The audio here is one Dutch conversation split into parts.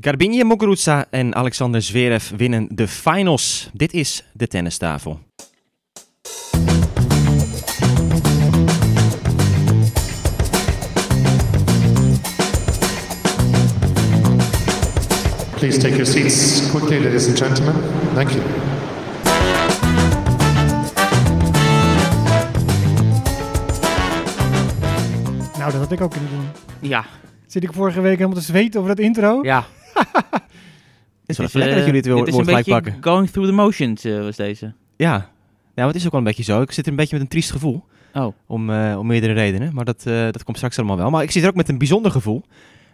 Garbine Muguruza en Alexander Zverev winnen de finals. Dit is de tennistafel. Please take your seats quickly, ladies and gentlemen. Thank you. Nou, dat had ik ook kunnen doen. Ja, Zit ik vorige week helemaal te zweten over dat intro? ja. Het is wel even lekker dat jullie het eh, dit is een gelijk pakken. going through the motions eh, was deze. Ja. ja, maar het is ook wel een beetje zo. Ik zit er een beetje met een triest gevoel. Oh, Om, eh, om meerdere redenen. Maar dat, eh, dat komt straks allemaal wel. Maar ik zit er ook met een bijzonder gevoel.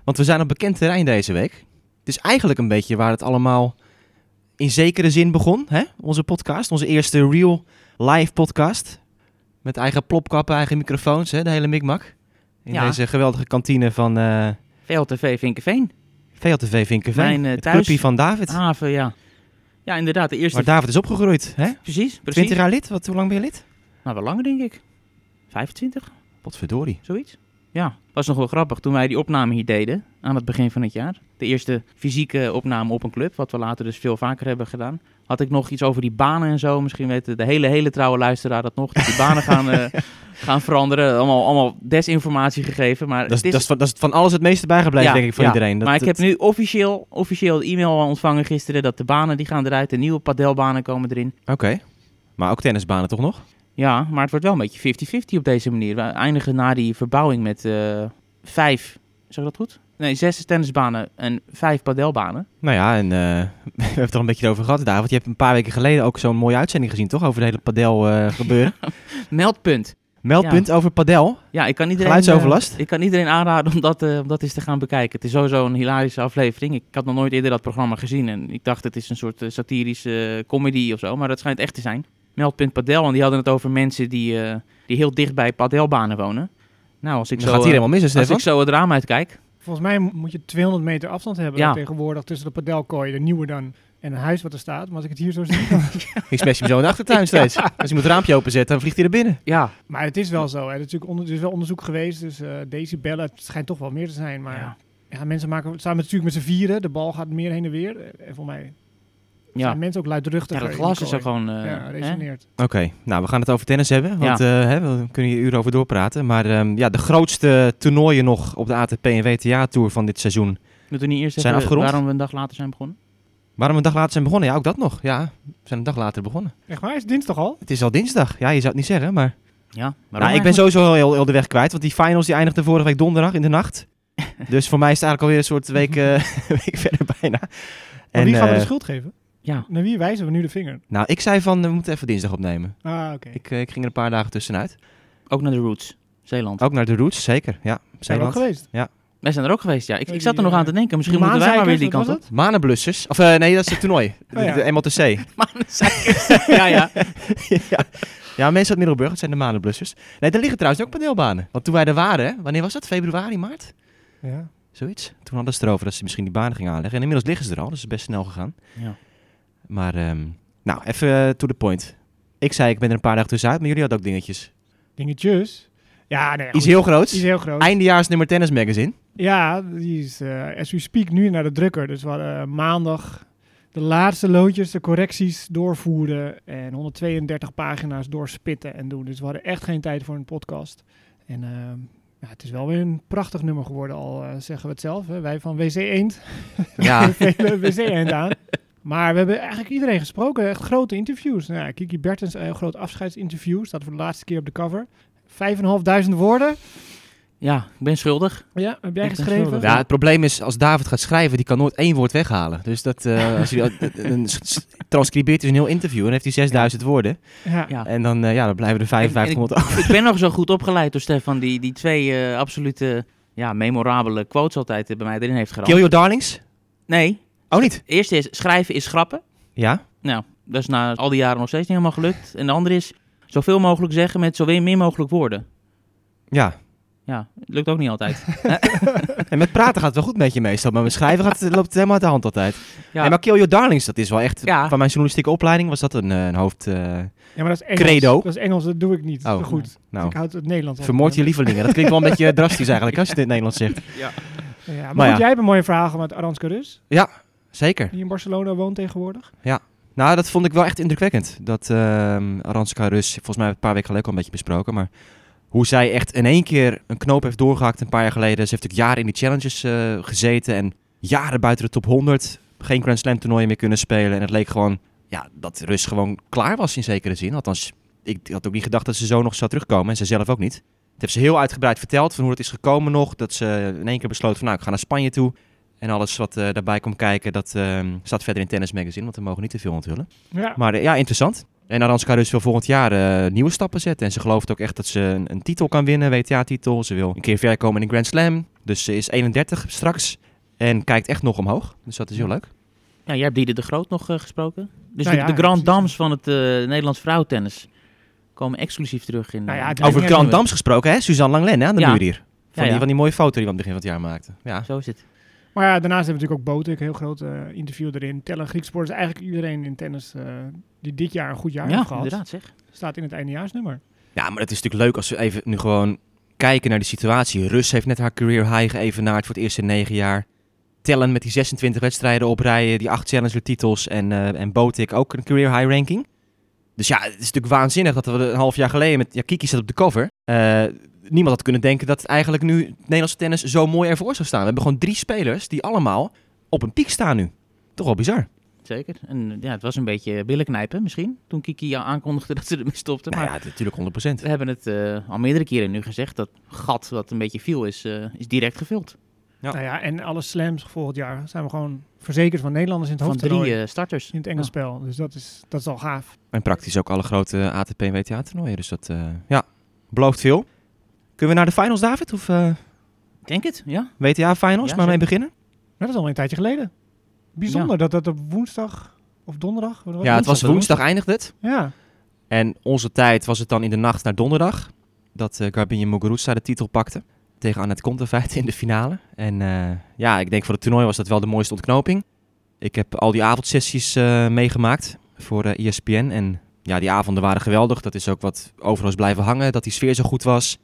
Want we zijn op bekend terrein deze week. Het is eigenlijk een beetje waar het allemaal in zekere zin begon. Hè? Onze podcast. Onze eerste real live podcast. Met eigen plopkappen, eigen microfoons. Hè? De hele mikmak. In Ja. deze geweldige kantine van eh VLTV Vinkenveen. VLTV Vinkenveen. Mijn, eh, het thuis- clubje van David. Haven, ja. Ja, inderdaad, de eerste... Waar David is opgegroeid. Hè? Precies, 20 precies. jaar lid. Wat, hoe lang ben je lid? Nou, wel langer denk ik. 25, Potverdorie. zoiets. Ja, was nog wel grappig toen wij die opname hier deden aan het begin van het jaar. De eerste fysieke opname op een club, wat we later dus veel vaker hebben gedaan. Had ik nog iets over die banen en zo. Misschien weet de hele, hele trouwe luisteraar dat nog. Dat die banen gaan, eh, gaan veranderen. Allemaal, allemaal desinformatie gegeven. Maar Dat is, het is, dat, is van, dat is van alles het meeste bijgebleven, Ja, denk ik, van ja. iedereen. Dat, maar ik heb nu officieel, officieel de e-mail ontvangen gisteren dat de banen die gaan eruit. De nieuwe padelbanen komen erin. Oké. Maar ook tennisbanen toch nog? Ja, maar het wordt wel een beetje 50-50 op deze manier. We eindigen na die verbouwing met eh, vijf, zeg ik dat goed? Nee, zes tennisbanen en vijf padelbanen. Nou ja, en eh, we hebben het er een beetje over gehad, David. Je hebt een paar weken geleden ook zo'n mooie uitzending gezien, toch? Over de hele padel eh, gebeuren. Meldpunt. Meldpunt over padel. Ja, ik kan iedereen, Geluidsoverlast? eh, ik kan iedereen aanraden om dat, om dat eens te gaan bekijken. Het is sowieso een hilarische aflevering. Ik had nog nooit eerder dat programma gezien. En ik dacht het is een soort satirische comedy of zo. Maar dat schijnt echt te zijn. Meldpunt Padel. En die hadden het over mensen die, die heel dicht bij padelbanen wonen. Nou, als ik Dan zo, gaat hier helemaal mis, als Stefan? ik zo het raam uitkijk. Volgens mij moet je 200 meter afstand hebben Ja. tegenwoordig tussen de padelkooi, de nieuwe dan, en een huis wat er staat. Maar als ik het hier zo zie... dan- Ik smash hem zo in de achtertuin steeds. Als je moet het raampje openzetten, dan vliegt hij er binnen. Ja, maar het is wel zo. Hè. Er, is natuurlijk onder, er is wel onderzoek geweest, dus eh decibellen, het schijnt toch wel meer te zijn. Maar Ja. ja, mensen maken, staan natuurlijk met z'n vieren, de bal gaat meer heen en weer. Eh, En voor mij ja. zijn mensen ook luidruchtiger. ja dat glas is er gewoon... eh, ja, resoneert. Oké, nou we gaan het over tennis hebben, want eh, hè, we kunnen hier uren over doorpraten. Maar ehm, ja, de grootste toernooien nog op de ATP en WTA Tour van dit seizoen. Moeten we niet eerst Zijn afgerond? waarom we een dag later zijn begonnen? Waarom we een dag later zijn begonnen? Ja, ook dat nog. Ja, we zijn een dag later begonnen. Echt waar? Is het dinsdag al? Het is al dinsdag. Ja, je zou het niet zeggen, maar... Ja, Nou, ik ben sowieso heel, heel de weg kwijt, want die finals die eindigden vorige week donderdag in de nacht. dus voor mij is het eigenlijk alweer een soort week, eh, week verder bijna. Maar wie gaan we de schuld geven? Ja, Naar wie wijzen we nu de vinger? Nou, ik zei van, we moeten even dinsdag opnemen. Ah, oké. Ik, eh, ik ging er een paar dagen tussenuit. ook naar de Roots. Zeeland. Ook naar de Roots, zeker. Ja, Zijn we ook Zeeland. geweest? Wij zijn er ook geweest, ja. Ik, ik zat er nog aan eh, te denken. Misschien moeten wij maar weer die kant op. Manenblussers. Of eh, nee, dat is het toernooi. De, Oh, ja. de MLTC. ja, ja. ja. ja, mensen uit Middelburg, dat zijn de Manenblussers. Nee, daar liggen trouwens ook paneelbanen. Want toen wij er waren, wanneer was dat? Februari, maart? Ja. Zoiets. Toen hadden ze erover dat ze misschien die banen gingen aanleggen. En inmiddels liggen ze er al, dus het is best snel gegaan. ja. Maar, ehm, nou, even eh, to the point. Ik zei, ik ben er een paar dagen tussenuit, maar jullie hadden ook dingetjes. Dingetjes. Ja, nee. Iets goed. heel groots. Iets heel groot. Eindejaars nummer tennis magazine. Ja, die is eh as we speak nu naar de drukker. Dus we hadden eh, maandag de laatste loodjes, de correcties doorvoeren en 132 pagina's doorspitten en doen. Dus we hadden echt geen tijd voor een podcast. En eh, ja, het is wel weer een prachtig nummer geworden, al zeggen we het zelf. Hè? Wij van WC Eend. Ja. WC Eend aan. Maar we hebben eigenlijk iedereen gesproken. Echt grote interviews. Nou, ja, Kiki Bertens, een groot afscheidsinterview. Staat voor de laatste keer op de cover. 5.500 woorden. Ja, ik ben schuldig. Ja, heb jij Ik geschreven? Ja, het probleem is, als David gaat schrijven, die kan nooit één woord weghalen. Dus dat, eh, als hij een transcribeert is een heel interview en heeft hij 6000 woorden. Ja. Ja. En dan, eh, ja, dan blijven er 5500 over. Ik ben nog zo goed opgeleid door Stefan, die die twee eh, absolute ja, memorabele quotes altijd eh, bij mij erin heeft geramd. Kill your darlings? Nee, Oh, niet? het eerste is schrijven is grappen. Ja? Nou, dat is na al die jaren nog steeds niet helemaal gelukt. En de andere is zoveel mogelijk zeggen met zoveel meer mogelijk woorden. Ja. Ja, het lukt ook niet altijd. En met praten gaat het wel goed met je meestal, maar met schrijven gaat het, loopt het helemaal uit de hand altijd. Ja, Ja. maar Kill your darlings, dat is wel echt, Ja. van mijn journalistieke opleiding was dat een, eh, een hoofd... eh, Ja, maar dat is Engels. Credo. Dat is Engels, dat doe ik niet. Oh. zo goed. nou, Ik houd het Nederlands. vermoord je lievelingen. Dat klinkt wel een beetje drastisch eigenlijk, als je dit in het Nederlands zegt. Ja, maar, Maar goed, ja. jij hebt een mooie vraag met Aranska Rus, Zeker. die in Barcelona woont tegenwoordig. Nou, dat vond ik wel echt indrukwekkend. Dat ehm Aranska Rus, volgens mij een paar weken geleden al een beetje besproken, maar hoe zij echt in één keer een knoop heeft doorgehakt een paar jaar geleden. Ze heeft natuurlijk jaren in die challenges eh, gezeten en jaren buiten de top 100. Geen Grand Slam toernooien meer kunnen spelen. En het leek gewoon, ja, dat Rus gewoon klaar was in zekere zin. Althans, ik had ook niet gedacht dat ze zo nog zou terugkomen en ze zelf ook niet. Het heeft ze heel uitgebreid verteld van hoe het is gekomen nog. Dat ze in één keer besloot van, nou, ik ga naar Spanje toe. En alles wat eh, daarbij komt kijken, dat ehm, staat verder in Tennis Magazine, want we mogen niet te veel onthullen. Ja. Maar eh, ja, interessant. En Aranska dus wil volgend jaar eh, nieuwe stappen zetten. En ze gelooft ook echt dat ze een, een titel kan winnen, WTA-titel. Ze wil een keer ver komen in een Grand Slam. Dus ze is 31 straks en kijkt echt nog omhoog. Dus dat is heel leuk. Ja, jij hebt Diede de Groot nog eh, gesproken. Dus Nou de, ja, de Grand. Dames van het eh, Nederlands vrouwentennis komen exclusief terug in... Nou ja, het- Over Grand. Dams gesproken, hè? Suzanne Langlen, hè, aan de Ja. muur hier. Van, Ja, Die, van die mooie foto die we aan het begin van het jaar maakten. Ja. Zo is het. Maar ja, daarnaast hebben we natuurlijk ook Botik, een heel groot eh, interview erin. Tellen Grieksport is eigenlijk iedereen in tennis eh, die dit jaar een goed jaar Ja, heeft gehad. inderdaad zeg. Staat in het eindejaarsnummer. ja, maar het is natuurlijk leuk als we even nu gewoon kijken naar de situatie. Rus heeft net haar career high geëvenaard voor het eerst in negen jaar. Tellen met die 26 wedstrijden op rijen, die acht challenger titels en, eh en Botik ook een career high ranking. Dus ja, het is natuurlijk waanzinnig dat we een half jaar geleden met ja, Kiki zat op de cover. Eh, niemand had kunnen denken dat eigenlijk nu het Nederlandse tennis zo mooi ervoor zou staan. We hebben gewoon drie spelers die allemaal op een piek staan nu. Toch wel bizar. Zeker. En ja, het was een beetje billen knijpen misschien, toen Kiki aankondigde dat ze ermee stopte. Nou Maar ja, natuurlijk 100%. we hebben het eh, al meerdere keren nu gezegd, dat gat wat een beetje viel is, eh, is direct gevuld. Ja. Nou ja, en alle slams volgend jaar zijn we gewoon verzekerd van Nederlanders in het Van hoofdtoernooi. drie eh, starters. in het Engels spel. Dus dat is, dat is al gaaf. En praktisch ook alle grote ATP en WTA toernooien. Dus dat, eh, ja, belooft veel. Kunnen we naar de finals, David? Of eh, Ik denk het, ja. WTA finals, Ja, maar mee beginnen? Maar dat is al een tijdje geleden. Bijzonder dat dat op woensdag of donderdag... wat Ja, het was woensdag, woensdag eindigde het. Ja, En onze tijd was het dan in de nacht naar donderdag. Dat eh Garbine Muguruza de titel pakte. Tegen Annette Kontaveit in de finale. En eh, ja, ik denk voor het toernooi was dat wel de mooiste ontknoping. Ik heb al die avondsessies eh, meegemaakt voor eh ESPN. En ja, die avonden waren geweldig. Dat is ook wat overal is blijven hangen. Dat die sfeer zo goed was.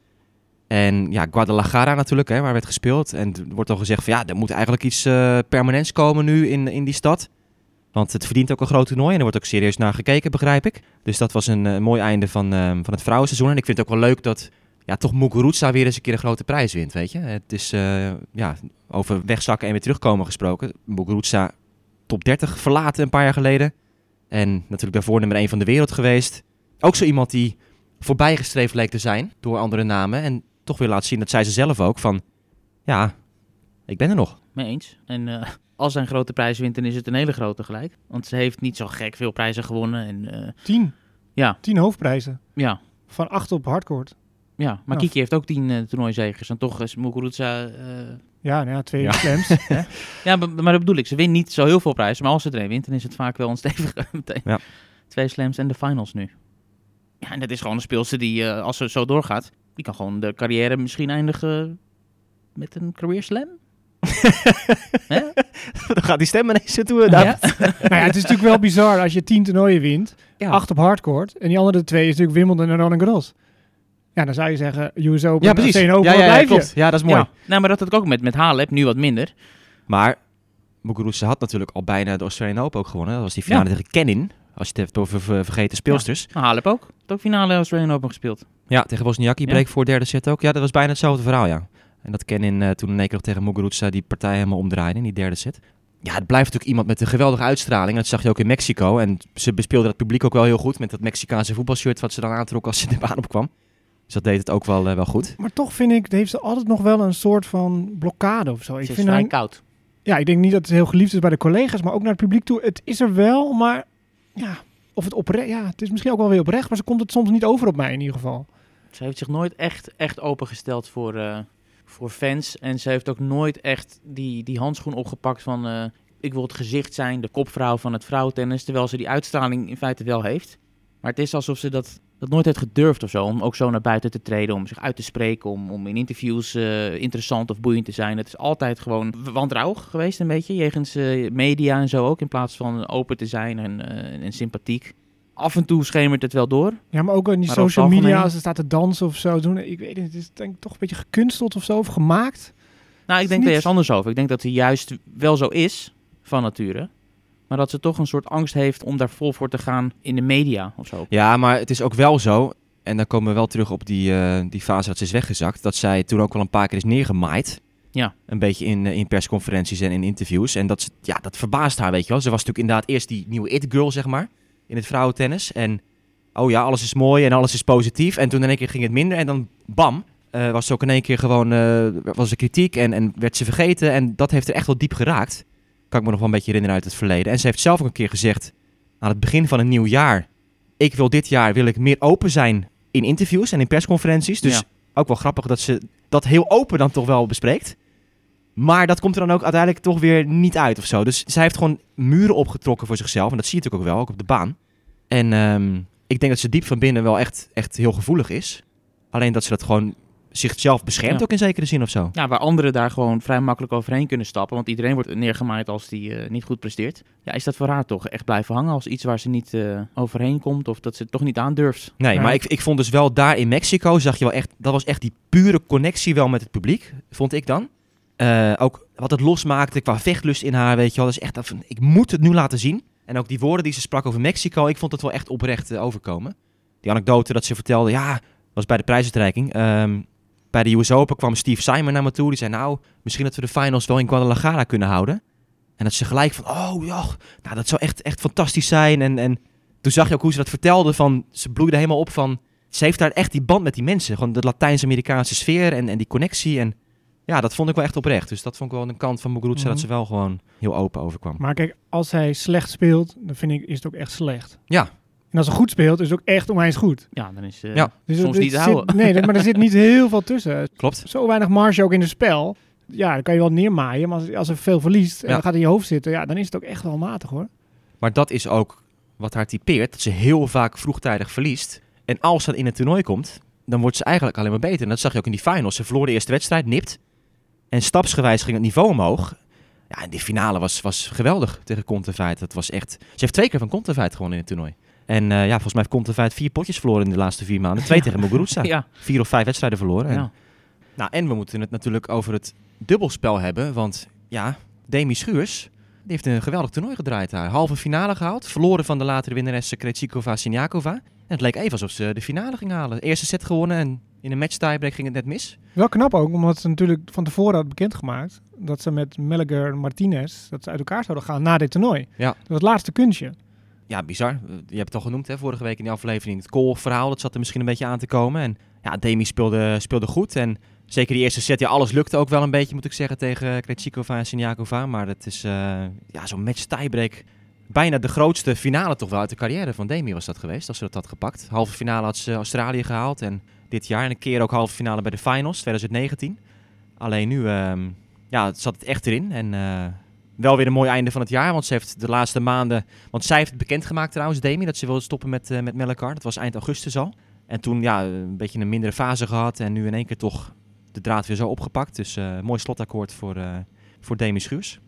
En ja, Guadalajara natuurlijk, hè, waar werd gespeeld. En er wordt al gezegd van ja, er moet eigenlijk iets eh, permanents komen nu in, in die stad. Want het verdient ook een groot toernooi en er wordt ook serieus naar gekeken, begrijp ik. Dus dat was een eh, mooi einde van, eh, van het vrouwenseizoen. En ik vind het ook wel leuk dat ja, toch Muguruza weer eens een keer een grote prijs wint, weet je. Het is ja, over wegzakken en weer terugkomen gesproken. Muguruza top 30 verlaten een paar jaar geleden. En natuurlijk daarvoor nummer 1 van de wereld geweest. Ook zo iemand die voorbijgestreefd leek te zijn door andere namen. En toch weer laat zien, dat zei ze zelf ook, van ja, ik ben er nog. Mee eens. En eh, als hij een grote prijs wint, dan is het een hele grote gelijk. Want ze heeft niet zo gek veel prijzen gewonnen. En eh, tien. ja, Tien hoofdprijzen. ja, Van acht op hardcourt. ja. Maar Ja. Kiki heeft ook tien uh, toernooizegers. En toch is Muguruza... eh, Ja, nou ja, twee Ja. slams. hè. ja, maar, maar dat bedoel ik. Ze wint niet zo heel veel prijzen. Maar als ze er een wint, dan is het vaak wel een stevige meteen. Ja. Twee slams en de finals nu. Ja, en dat is gewoon een speelster die, als ze zo doorgaat... Die kan gewoon de carrière misschien eindigen met een career slam. Dan gaat die stem ineens toe, Ja. nou ja, het is natuurlijk wel bizar als je tien toernooien wint. Ja. Acht op hardcourt. En die andere twee is natuurlijk Wimbledon en Roland Garros. Ja, dan zou je zeggen, US Open, Ja, precies. Open, ja, ja, ja, klopt. Ja, dat is mooi. Ja. Nou, maar dat had ik ook met, met Halep, nu wat minder. Maar Muguruza had natuurlijk al bijna de Australian Open ook gewonnen. Dat was die finale tegen Kenin. Als je het hebt over ver- vergeten speelsters. Nou, Halep ook. Had ook finale Australian Open gespeeld. Ja, tegen Wozniacki Ja. breek voor derde set ook. Ja, dat was bijna hetzelfde verhaal, ja. En dat Kenin eh, toen in één keer nog tegen Muguruza die partij helemaal omdraaide in die derde set. Ja, het blijft natuurlijk iemand met een geweldige uitstraling. Dat zag je ook in Mexico. En ze bespeelden het publiek ook wel heel goed met dat Mexicaanse voetbalshirt wat ze dan aantrok als ze de baan opkwam. Dus dat deed het ook wel, eh, wel goed. Maar toch vind ik, heeft ze altijd nog wel een soort van blokkade of zo. Ik Ze vind vrij haar- koud. ja, ik denk niet dat het heel geliefd is bij de collega's, maar ook naar het publiek toe. Het is er wel, maar ja, of het oprecht, ja, het is misschien ook wel weer oprecht, maar ze komt het soms niet over op mij in ieder geval. Ze heeft zich nooit echt, echt opengesteld voor, eh, voor fans. En ze heeft ook nooit echt die, die handschoen opgepakt van... eh, ik wil het gezicht zijn, de kopvrouw van het vrouwentennis. Terwijl ze die uitstraling in feite wel heeft. Maar het is alsof ze dat, dat nooit heeft gedurfd of zo. Om ook zo naar buiten te treden, om zich uit te spreken. Om, om in interviews eh, interessant of boeiend te zijn. Het is altijd gewoon wantrouwig geweest een beetje. Jegens eh, media en zo ook. In plaats van open te zijn en, eh, en sympathiek. Af en toe schemert het wel door. Ja, maar ook in die Maar social media, als ze staat te dansen of zo doen. Ik weet niet, het is denk ik toch een beetje gekunsteld of zo, of gemaakt. Nou, ik denk niet- er juist anders over. Ik denk dat hij juist wel zo is van nature. Maar dat ze toch een soort angst heeft om daar vol voor te gaan in de media of zo. Ja, maar het is ook wel zo, en dan komen we wel terug op die, eh, die fase dat ze is weggezakt, dat zij toen ook wel een paar keer is neergemaaid. Ja. Een beetje in, eh, in persconferenties en in interviews. En dat, ze, ja, dat verbaast haar, weet je wel. Ze was natuurlijk inderdaad eerst die nieuwe it-girl, zeg maar, in het vrouwentennis. En, oh ja, alles is mooi en alles is positief. En toen in één keer ging het minder en dan, bam, eh, was ze ook in één keer gewoon, eh, was er kritiek en, en werd ze vergeten. En dat heeft er echt wel diep geraakt. Kan ik me nog wel een beetje herinneren uit het verleden. En ze heeft zelf ook een keer gezegd, aan het begin van een nieuw jaar, ik wil dit jaar wil ik meer open zijn in interviews en in persconferenties. Dus Ja. ook wel grappig dat ze dat heel open dan toch wel bespreekt. Maar dat komt er dan ook uiteindelijk toch weer niet uit of zo. Dus zij heeft gewoon muren opgetrokken voor zichzelf. En dat zie je natuurlijk ook wel, ook op de baan. En ehm, ik denk dat ze diep van binnen wel echt, echt heel gevoelig is. Alleen dat ze dat gewoon zichzelf beschermt Ja. ook in zekere zin of zo. Ja, waar anderen daar gewoon vrij makkelijk overheen kunnen stappen. Want iedereen wordt neergemaaid als die eh, niet goed presteert. Ja, is dat voor haar toch echt blijven hangen als iets waar ze niet eh, overheen komt? Of dat ze het toch niet aandurft? Nee, Ja. maar ik, ik vond dus wel daar in Mexico, zag je wel echt, dat was echt die pure connectie wel met het publiek, vond ik dan. Eh, ook wat het losmaakte qua vechtlust in haar, weet je wel. Dat is echt, dat van, ik moet het nu laten zien. En ook die woorden die ze sprak over Mexico, ik vond het wel echt oprecht overkomen. Die anekdote dat ze vertelde, ja, was bij de prijsuitreiking. Ehm, bij de US Open kwam Steve Simon naar me toe. Die zei, nou, misschien dat we de finals wel in Guadalajara kunnen houden. En dat ze gelijk van, oh ja, nou, dat zou echt, echt fantastisch zijn. En, en toen zag je ook hoe ze dat vertelde. Van, ze bloeide helemaal op van... Ze heeft daar echt die band met die mensen. Gewoon de Latijns-Amerikaanse sfeer en, en die connectie. En ja, dat vond ik wel echt oprecht. Dus dat vond ik wel een kant van Muguruza Mhm. dat ze wel gewoon heel open overkwam. Maar kijk, als hij slecht speelt, dan vind ik, is het ook echt slecht. Ja. En als hij goed speelt, is het ook echt onwijs goed. Ja, dan is eh Ja. Dus soms er niet te zit- houden. Nee, maar er zit niet heel veel tussen. Klopt. Zo weinig marge ook in het spel. Ja, dan kan je wel neermaaien. Maar als, als er veel verliest en Ja. dan gaat in je hoofd zitten, ja, dan is het ook echt wel matig hoor. Maar dat is ook wat haar typeert. Dat ze heel vaak vroegtijdig verliest. En als ze in het toernooi komt, dan wordt ze eigenlijk alleen maar beter. En dat zag je ook in die finals. Ze verloor de eerste wedstrijd, nipt. En stapsgewijs ging het niveau omhoog. Ja, en die finale was, was geweldig tegen Kontaveit. Dat was echt... Ze heeft twee keer van Kontaveit gewonnen in het toernooi. En eh, ja, volgens mij heeft Kontaveit vier potjes verloren in de laatste vier maanden. Twee tegen Muguruza. Ja, Vier of vijf wedstrijden verloren. En, ja. nou, en we moeten het natuurlijk over het dubbelspel hebben. Want ja, Demi Schuurs, die heeft een geweldig toernooi gedraaid daar. Halve finale gehaald. Verloren van de latere winnares Krejcikova Siniakova. En het leek even alsof ze de finale ging halen. Eerste set gewonnen en in een match tiebreak ging het net mis. Wel knap ook, omdat ze natuurlijk van tevoren had bekendgemaakt dat ze met Melliger en Martinez dat ze uit elkaar zouden gaan na dit toernooi. Ja. Dat was het laatste kunstje. Ja, bizar. Eh, Je hebt het al genoemd hè, vorige week in die aflevering. Het Kool-verhaal, dat zat er misschien een beetje aan te komen. En ja, Demi speelde, speelde goed. En zeker die eerste set, ja, alles lukte ook wel een beetje, moet ik zeggen, tegen Krejcikova en Siniakova. Maar het is eh, ja, zo'n match tiebreak. Bijna de grootste finale toch wel uit de carrière van Demi was dat geweest, als ze dat had gepakt. Halve finale had ze Australië gehaald en dit jaar. En een keer ook halve finale bij de finals, 2019. Alleen nu ehm, ja, zat het echt erin. En eh, wel weer een mooi einde van het jaar, want ze heeft de laatste maanden... Want zij heeft het bekendgemaakt trouwens, Demi, dat ze wilde stoppen met, eh met Melkar. Dat was eind augustus al. En toen ja, een beetje een mindere fase gehad en nu in één keer toch de draad weer zo opgepakt. Dus eh, mooi slotakkoord voor, eh voor Demi Schuurs.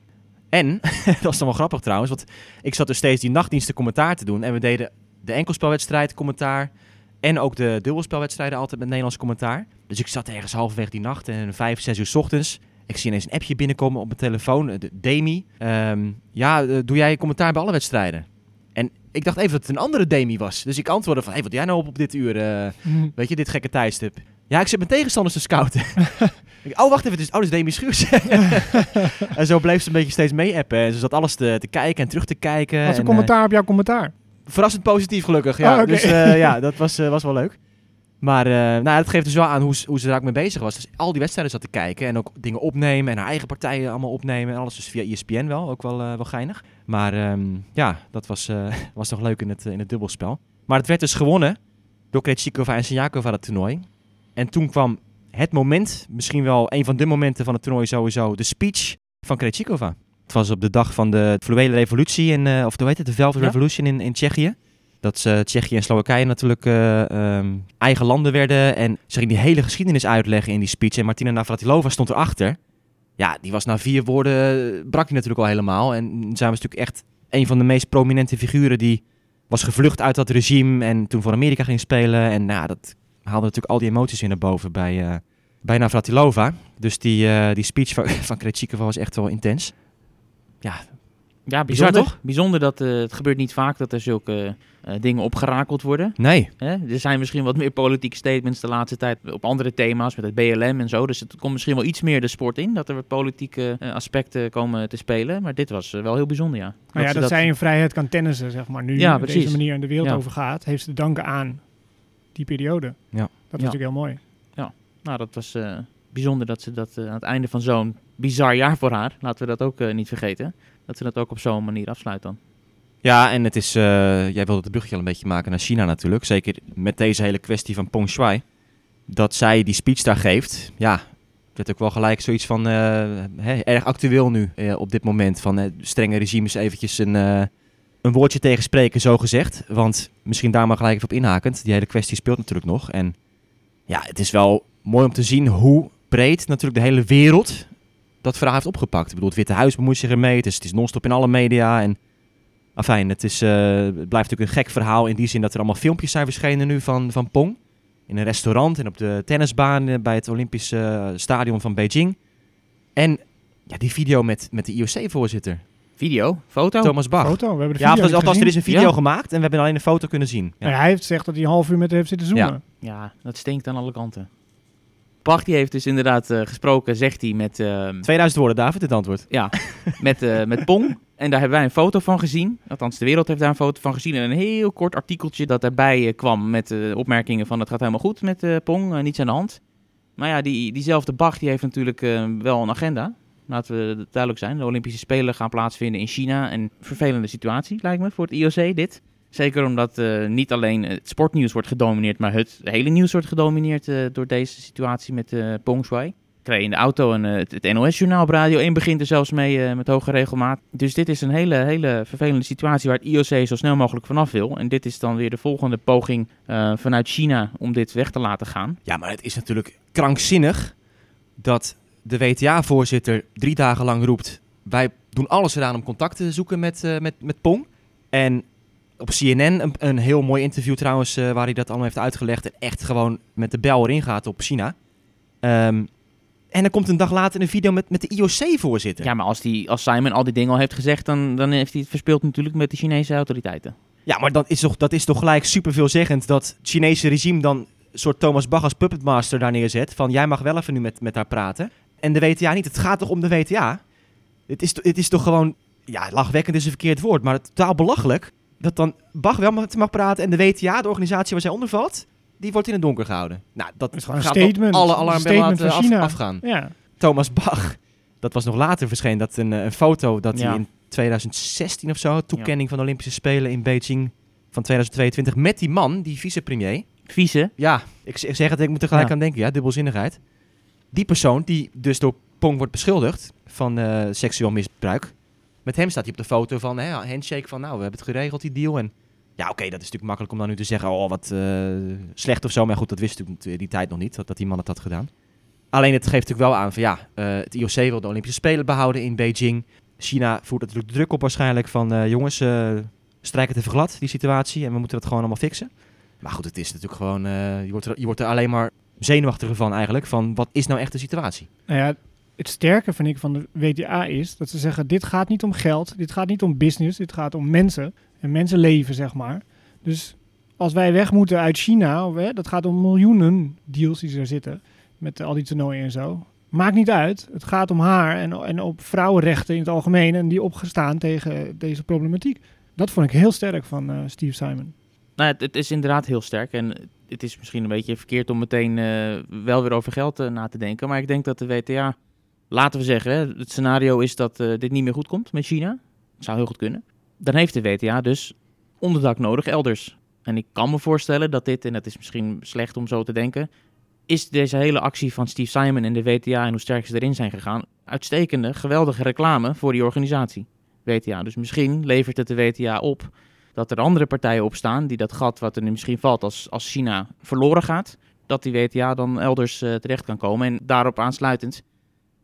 En, dat was dan wel grappig trouwens, want ik zat dus steeds die nachtdiensten commentaar te doen. En we deden de enkelspelwedstrijd commentaar en ook de dubbelspelwedstrijden altijd met Nederlands commentaar. Dus ik zat ergens halverwege die nacht en vijf, zes uur 's ochtends. Ik zie ineens een appje binnenkomen op mijn telefoon. eh, de Demi, ehm, ja, eh, doe jij commentaar bij alle wedstrijden? En ik dacht even dat het een andere Demi was. Dus ik antwoordde van, hey, wat doe jij nou op op dit uur? eh, weet je, dit gekke tijdstip. Ja, ik zit mijn tegenstanders te scouten. Ik, oh, wacht even. Dus, oh, dat is Demi Schuurs. en zo bleef ze een beetje steeds mee-appen. En ze zat alles te, te kijken en terug te kijken. Wat en, een commentaar op jouw commentaar? verrassend positief, gelukkig. Ja, Oh. Dus ja, dat was, was wel leuk. Maar eh, nou, ja, dat geeft dus wel aan hoe, ze- hoe ze daar ook mee bezig was. Dus al die wedstrijden zat te kijken en ook dingen opnemen en haar eigen partijen allemaal opnemen en alles. Dus via ESPN wel, ook wel, eh, wel geinig. Maar ehm, ja, dat was, eh, was nog leuk in het, in het dubbelspel. Maar het werd dus gewonnen door Krejcikova en Siniakova dat toernooi. En toen kwam het moment, misschien wel een van de momenten van het toernooi sowieso, de speech van Krejcikova. Het was op de dag van de fluwele revolutie, in, of hoe heet het, de Velvet Ja. Revolution in, in Tsjechië. Dat eh, Tsjechië en Slowakije natuurlijk eh, ehm, eigen landen werden. En ze ging die hele geschiedenis uitleggen in die speech. En Martina Navratilova stond erachter. Ja, die was na vier woorden, eh, brak die natuurlijk al helemaal. En zij was natuurlijk echt een van de meest prominente figuren die was gevlucht uit dat regime. En toen voor Amerika ging spelen. En nou, dat haalde natuurlijk al die emoties weer naar boven bij, bij Navratilova. Dus die, die speech van, van Krejcikova was echt wel intens. Ja, Ja, Bizar, bijzonder. toch? Bijzonder dat eh, het gebeurt niet vaak dat er zulke eh, dingen opgerakeld worden. nee. Hè? Er zijn misschien wat meer politieke statements de laatste tijd op andere thema's, met het BLM en zo. Dus het komt misschien wel iets meer de sport in, dat er wat politieke eh, aspecten komen te spelen. Maar dit was wel heel bijzonder, ja. Nou ja, ze dat, zij in vrijheid kan tennissen, zeg maar, nu Ja, op precies. deze manier in de wereld Ja. over gaat, heeft ze te danken aan die periode. Ja. Dat is Ja. natuurlijk heel mooi. Nou, dat was eh, bijzonder dat ze dat aan het einde van zo'n bizar jaar voor haar, laten we dat ook niet vergeten, dat ze dat ook op zo'n manier afsluit dan. Ja, en het is, eh, jij wilde het bruggetje al een beetje maken naar China natuurlijk. Zeker met deze hele kwestie van Peng Shuai. Dat zij die speech daar geeft. Ja, werd ook wel gelijk zoiets van, eh, hè, erg actueel nu eh, op dit moment. Van strenge regimes eventjes een, een woordje tegenspreken, zo gezegd. Want misschien daar maar gelijk even op inhakend. Die hele kwestie speelt natuurlijk nog. En ja, het is wel mooi om te zien hoe breed natuurlijk de hele wereld dat verhaal heeft opgepakt. Ik bedoel, het Witte Huis bemoeit zich ermee. Het is, het is non-stop in alle media en... Afijn, het, is, eh, het blijft natuurlijk een gek verhaal in die zin dat er allemaal filmpjes zijn verschenen nu van, van Pong. In een restaurant en op de tennisbaan eh, bij het Olympisch eh, Stadion van Beijing. En ja, die video met, met de IOC-voorzitter, Video, foto. Thomas Bach. Foto, we hebben de Ja, video althans, niet althans, er is een video Ja. gemaakt en we hebben alleen een foto kunnen zien. Ja. Nou ja, hij heeft gezegd dat hij een half uur met haar heeft zitten zoomen. Ja, dat stinkt aan alle kanten. Bach die heeft dus inderdaad eh, gesproken, zegt hij, met, ehm, 2000 woorden, David, het antwoord. ja, met, eh, met Pong. En daar hebben wij een foto van gezien. Althans, de wereld heeft daar een foto van gezien. En een heel kort artikeltje dat daarbij eh, kwam met opmerkingen van... het gaat helemaal goed met Pong, niets aan de hand. Maar ja, die, diezelfde Bach die heeft natuurlijk wel een agenda. Laten we duidelijk zijn. De Olympische Spelen gaan plaatsvinden in China. En vervelende situatie, lijkt me, voor het IOC dit. Zeker omdat eh, niet alleen het sportnieuws wordt gedomineerd... maar het hele nieuws wordt gedomineerd eh, door deze situatie met eh Pong Shuai. Ik in de auto en het, NOS-journaal op Radio 1 begint er zelfs mee met hoge regelmaat. Dus dit is een hele, hele vervelende situatie waar het IOC zo snel mogelijk vanaf wil. En dit is dan weer de volgende poging vanuit China om dit weg te laten gaan. Ja, maar het is natuurlijk krankzinnig dat de WTA-voorzitter drie dagen lang roept... wij doen alles eraan om contact te zoeken met, met, met Pong. En op CNN een, een heel mooi interview trouwens... eh, waar hij dat allemaal heeft uitgelegd... en echt gewoon met de bel erin gaat op China. Ehm, en dan komt een dag later een video met, met de IOC-voorzitter. Ja, maar als, die, als Simon al die dingen al heeft gezegd, dan, dan heeft hij het verspeeld natuurlijk met de Chinese autoriteiten. Ja, maar dat is toch, dat is toch gelijk super veelzeggend dat het Chinese regime dan een soort Thomas Bach als puppetmaster daar neerzet. Van jij mag wel even nu met, met haar praten. En de WTA niet. Het gaat toch om de WTA? Het is, het is toch gewoon, ja, lachwekkend is een verkeerd woord, maar totaal belachelijk. Dat dan Bach wel mag, mag praten en de WTA, de organisatie waar zij onder valt, die wordt in het donker gehouden. Nou, dat is gewoon gaat statement. alle alarmbellen van af, China. afgaan. Ja. Thomas Bach, dat was nog later verscheen, dat een, eh, een foto dat Ja. hij in 2016 of zo, toekenning van de Olympische Spelen in Beijing van 2022, met die man, die vicepremier. Vieze. Ja, ik zeg het, ik moet er gelijk aan denken, ja, dubbelzinnigheid. Die persoon, die dus door Pong wordt beschuldigd van eh, seksueel misbruik. Met hem staat hij op de foto van, hè, handshake van, nou, we hebben het geregeld, die deal. En ja, oké, dat is natuurlijk makkelijk om dan nu te zeggen, oh, wat eh, slecht of zo. Maar goed, dat wist natuurlijk die tijd nog niet, dat, die man het had gedaan. Alleen het geeft natuurlijk wel aan van, ja, eh, het IOC wil de Olympische Spelen behouden in Beijing. China voert natuurlijk druk op waarschijnlijk van, eh, jongens, strijk het even glad, die situatie. En we moeten dat gewoon allemaal fixen. Maar goed, het is natuurlijk gewoon, je, wordt er, je wordt er alleen maar zenuwachtiger van eigenlijk. Van wat is nou echt de situatie? Nou ja, het sterke vind ik van de WTA is dat ze zeggen: dit gaat niet om geld, dit gaat niet om business, dit gaat om mensen en mensenleven, zeg maar. Dus als wij weg moeten uit China, of, hè, dat gaat om miljoenen deals die er zitten met al die toernooien en zo. Maakt niet uit. Het gaat om haar en, en op vrouwenrechten in het algemeen en die opgestaan tegen deze problematiek. Dat vond ik heel sterk van eh, Steve Simon. Nou, het, is inderdaad heel sterk. En het is misschien een beetje verkeerd om meteen eh, wel weer over geld eh, na te denken. Maar ik denk dat de WTA, laten we zeggen, het scenario is dat eh, dit niet meer goed komt met China. Dat zou heel goed kunnen. Dan heeft de WTA dus onderdak nodig elders. En ik kan me voorstellen dat dit, en dat is misschien slecht om zo te denken, is deze hele actie van Steve Simon en de WTA en hoe sterk ze erin zijn gegaan, uitstekende, geweldige reclame voor die organisatie. WTA. Dus misschien levert het de WTA op dat er andere partijen opstaan die dat gat wat er nu misschien valt als, als China verloren gaat, dat die WTA dan elders eh, terecht kan komen. En daarop aansluitend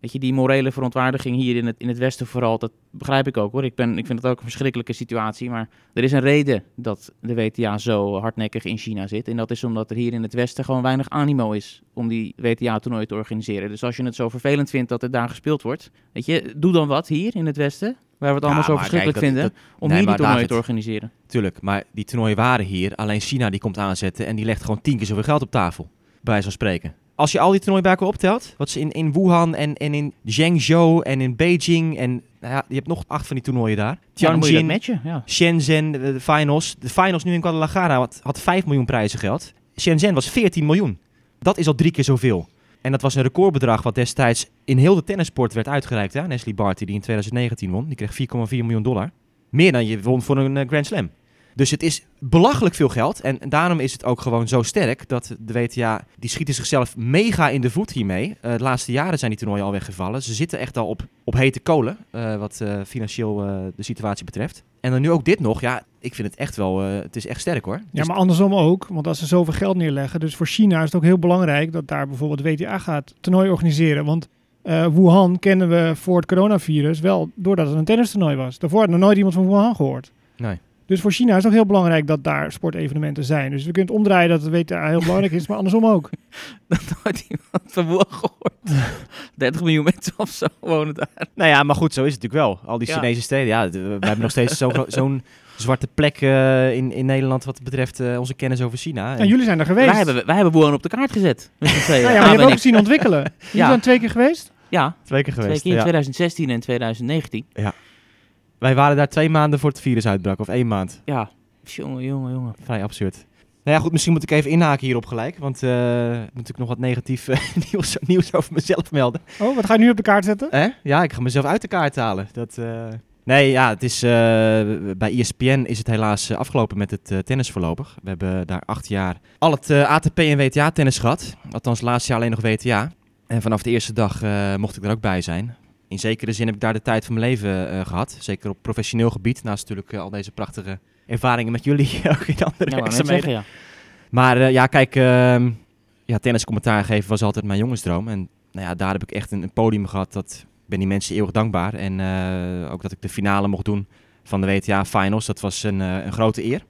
Weet je, die morele verontwaardiging hier in het, in het Westen vooral, dat begrijp ik ook hoor. Ik, ben, ik vind het ook een verschrikkelijke situatie. Maar er is een reden dat de WTA zo hardnekkig in China zit. En dat is omdat er hier in het Westen gewoon weinig animo is om die WTA-toernooi te organiseren. Dus als je het zo vervelend vindt dat het daar gespeeld wordt, weet je, doe dan wat hier in het Westen. Waar we het allemaal Ja, zo verschrikkelijk kijk, dat- vinden. om nee, hier die toernooien David- te organiseren. Tuurlijk, maar die toernooien waren hier. Alleen China die komt aanzetten en die legt gewoon tien keer zoveel geld op tafel. Bij van spreken. Als je al die toernooien bij elkaar optelt, wat ze in, in Wuhan en, en in Zhengzhou en in Beijing en nou ja, je hebt nog acht van die toernooien daar. Tianjin, matchen, ja. Shenzhen, de, de finals. De finals nu in Guadalajara had, had 5 miljoen prijzen geld. Shenzhen was 14 miljoen. Dat is al drie keer zoveel. En dat was een recordbedrag wat destijds in heel de tennissport werd uitgereikt. Hè? Leslie Barty, die in 2019 won, die kreeg 4,4 miljoen dollar. Meer dan je won voor een eh, Grand Slam. Dus het is belachelijk veel geld. En daarom is het ook gewoon zo sterk dat de WTA, die schieten zichzelf mega in de voet hiermee. Eh, de laatste jaren zijn die toernooien al weggevallen. Ze zitten echt al op, op hete kolen, eh, wat eh, financieel de situatie betreft. En dan nu ook dit nog. Ja, ik vind het echt wel, het is echt sterk hoor. Ja, Dus- maar andersom ook. Want als ze zoveel geld neerleggen. Dus voor China is het ook heel belangrijk dat daar bijvoorbeeld WTA gaat toernooi organiseren. Want Wuhan kennen we voor het coronavirus wel doordat het een tennistoernooi was. Daarvoor had nog nooit iemand van Wuhan gehoord. Nee. Dus voor China is het ook heel belangrijk dat daar sportevenementen zijn. Dus we kunnen het omdraaien dat de WTA heel belangrijk is, maar andersom ook. Dat nooit iemand van gehoord. 30 miljoen mensen of zo wonen daar. Nou ja, maar goed, zo is het natuurlijk wel. Al die Ja. Chinese steden, ja, we hebben nog steeds zo'n zwarte plek eh, in, in Nederland wat betreft eh, onze kennis over China. En jullie zijn er geweest. Wij hebben, wij hebben Wuhan op de kaart gezet. Nou ja, Ah, maar je hebt ook ik. gezien ontwikkelen. Jullie Ja. zijn twee keer geweest? Ja, twee keer twee geweest. keer in ja. 2016 en 2019. Wij waren daar twee maanden voor het virus uitbrak, of één maand. Ja, jongen, jongen, jongen. Vrij absurd. Nou ja, goed, misschien moet ik even inhaken hierop gelijk, want eh moet ik nog wat negatief eh, nieuws, nieuws over mezelf melden. Oh, wat ga je nu op de kaart zetten? Hè? Ja, ik ga mezelf uit de kaart halen. Dat, eh, Nee, ja, het is, eh, bij ESPN is het helaas eh, afgelopen met het eh, tennis voorlopig. We hebben daar acht jaar al het eh, ATP en WTA tennis gehad. Althans, laatste jaar alleen nog WTA. En vanaf de eerste dag eh, mocht ik er ook bij zijn. In zekere zin heb ik daar de tijd van mijn leven eh, gehad. Zeker op professioneel gebied. Naast natuurlijk eh, al deze prachtige ervaringen met jullie ook in andere Ja, zeggen, ja. Maar eh, ja, kijk, ehm ja, tenniscommentaar geven was altijd mijn jongensdroom. En nou ja, daar heb ik echt een, een podium gehad. Dat ik ben die mensen eeuwig dankbaar. En ook dat ik de finale mocht doen van de WTA Finals. Dat was een, een grote eer.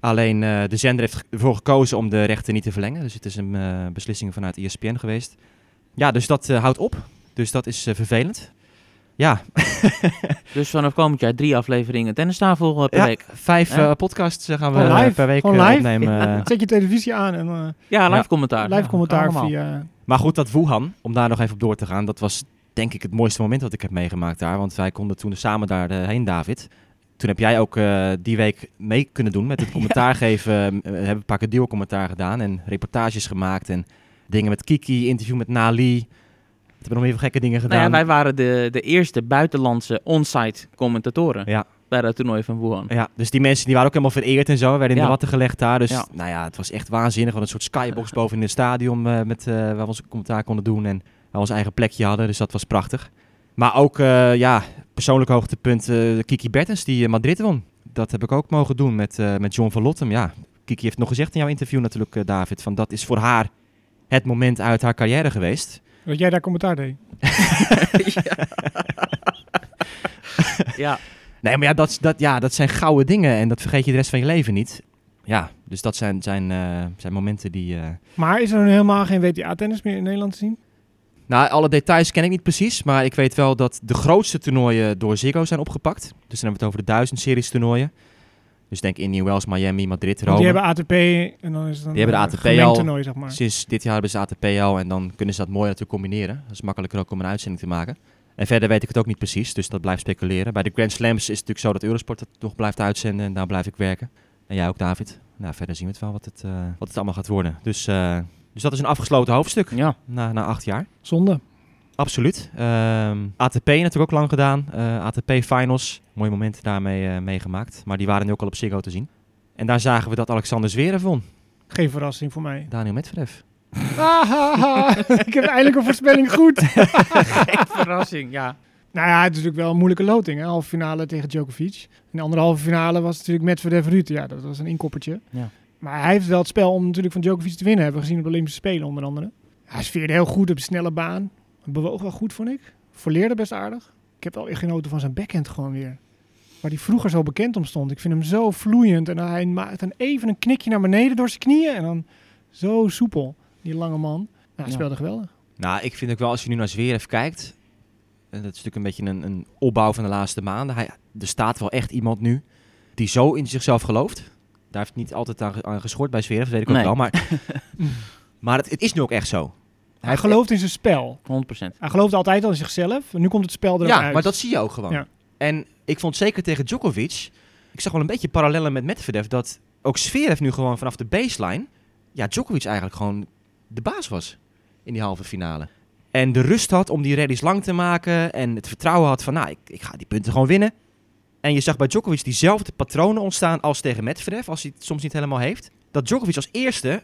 Alleen de zender heeft ervoor gekozen om de rechten niet te verlengen. Dus het is een beslissing vanuit ESPN geweest. Ja, dus dat houdt op. Dus dat is vervelend. Ja, Dus vanaf komend jaar drie afleveringen tennistafel eh, per ja week. vijf Ja. eh, podcasts eh, gaan we live. per week live. opnemen. Zet je televisie aan en eh, Ja, live Ja. commentaar. live Ja, commentaar via... Maar goed, dat Wuhan, om daar nog even op door te gaan, dat was denk ik het mooiste moment wat ik heb meegemaakt daar. Want wij konden toen samen daarheen, David. Toen heb jij ook eh, die week mee kunnen doen met het commentaar geven. We hebben een paar keer duo-commentaar gedaan en reportages gemaakt. En dingen met Kiki, interview met Nali. We hebben nog meer gekke dingen gedaan. Nou ja, wij waren de, de eerste buitenlandse on-site commentatoren Ja. bij dat toernooi van Wuhan. Ja, dus die mensen die waren ook helemaal vereerd en zo. werden in de watten gelegd daar. Dus nou ja, het was echt waanzinnig. We een soort skybox boven in het stadion eh, met, eh, waar we onze commentaar konden doen. En waar we ons eigen plekje hadden. Dus dat was prachtig. Maar ook, eh, ja, persoonlijk hoogtepunt, Kiki Bertens die Madrid won. Dat heb ik ook mogen doen met, met John van Lottem. Ja, Kiki heeft nog gezegd in jouw interview natuurlijk, David, van dat is voor haar het moment uit haar carrière geweest. Dat jij daar commentaar deed. ja. ja. Nee, maar ja dat, dat, ja, dat zijn gouden dingen en dat vergeet je de rest van je leven niet. Ja, dus dat zijn, zijn, eh, zijn momenten die... eh, Maar is er nu helemaal geen WTA-tennis meer in Nederland te zien? Nou, alle details ken ik niet precies, maar ik weet wel dat de grootste toernooien door Ziggo zijn opgepakt. Dus dan hebben we het over de 1000 series toernooien. Dus denk Indian Wells, Miami, Madrid, Want Rome. die hebben ATP en dan is het een Die hebben de eh, ATP gemengd al. toernooi, zeg maar. Sinds dit jaar hebben ze ATP al en dan kunnen ze dat mooi natuurlijk combineren. Dat is makkelijker ook om een uitzending te maken. En verder weet ik het ook niet precies, dus dat blijft speculeren. Bij de Grand Slams is het natuurlijk zo dat Eurosport het nog blijft uitzenden en daar blijf ik werken. En jij ook, David. Nou, verder zien we het wel wat het, eh, wat het allemaal gaat worden. Dus, eh, dus dat is een afgesloten hoofdstuk ja. na, na acht jaar. Zonde. Absoluut. Ehm, ATP natuurlijk ook lang gedaan. Eh, ATP Finals. Mooie momenten daarmee eh, meegemaakt. Maar die waren nu ook al op Ziggo te zien. En daar zagen we dat Alexander Zverev won. Geen verrassing voor mij. Daniel Medvedev. Ik heb eindelijk een voorspelling goed. Geen verrassing, ja. Nou ja, het is natuurlijk wel een moeilijke loting. Hè? Halve finale tegen Djokovic. In de andere halve finale was natuurlijk Medvedev Ruud. Ja, dat was een inkoppertje. Ja. Maar hij heeft wel het spel om natuurlijk van Djokovic te winnen. Hebben we gezien op de Olympische Spelen onder andere. Hij sfeerde heel goed op de snelle baan. Bewoog wel goed, vond ik. Verleerde best aardig. Ik heb wel weer genoten van zijn backhand gewoon weer. Waar hij vroeger zo bekend om stond. Ik vind hem zo vloeiend. En hij maakt dan even een knikje naar beneden door zijn knieën. En dan zo soepel, die lange man. Nou, hij Ja. speelde geweldig. Nou, ik vind ook wel, als je nu naar Zverev kijkt... En dat is natuurlijk een beetje een, een opbouw van de laatste maanden. Hij, er staat wel echt iemand nu die zo in zichzelf gelooft. Daar heeft niet altijd aan, aan geschort bij Zverev, dat weet ik ook Nee. wel. Maar, maar het, het is nu ook echt zo. Hij gelooft in zijn spel. 100%. Hij gelooft altijd al in zichzelf. Nu komt het spel erop Ja, uit. maar dat zie je ook gewoon. Ja. En ik vond zeker tegen Djokovic, ik zag wel een beetje parallellen met Medvedev, dat ook Zverev nu gewoon vanaf de baseline, ja, Djokovic eigenlijk gewoon de baas was in die halve finale. En de rust had om die rallies lang te maken en het vertrouwen had van, nou, ik, ik ga die punten gewoon winnen. En je zag bij Djokovic diezelfde patronen ontstaan als tegen Medvedev, als hij het soms niet helemaal heeft. Dat Djokovic als eerste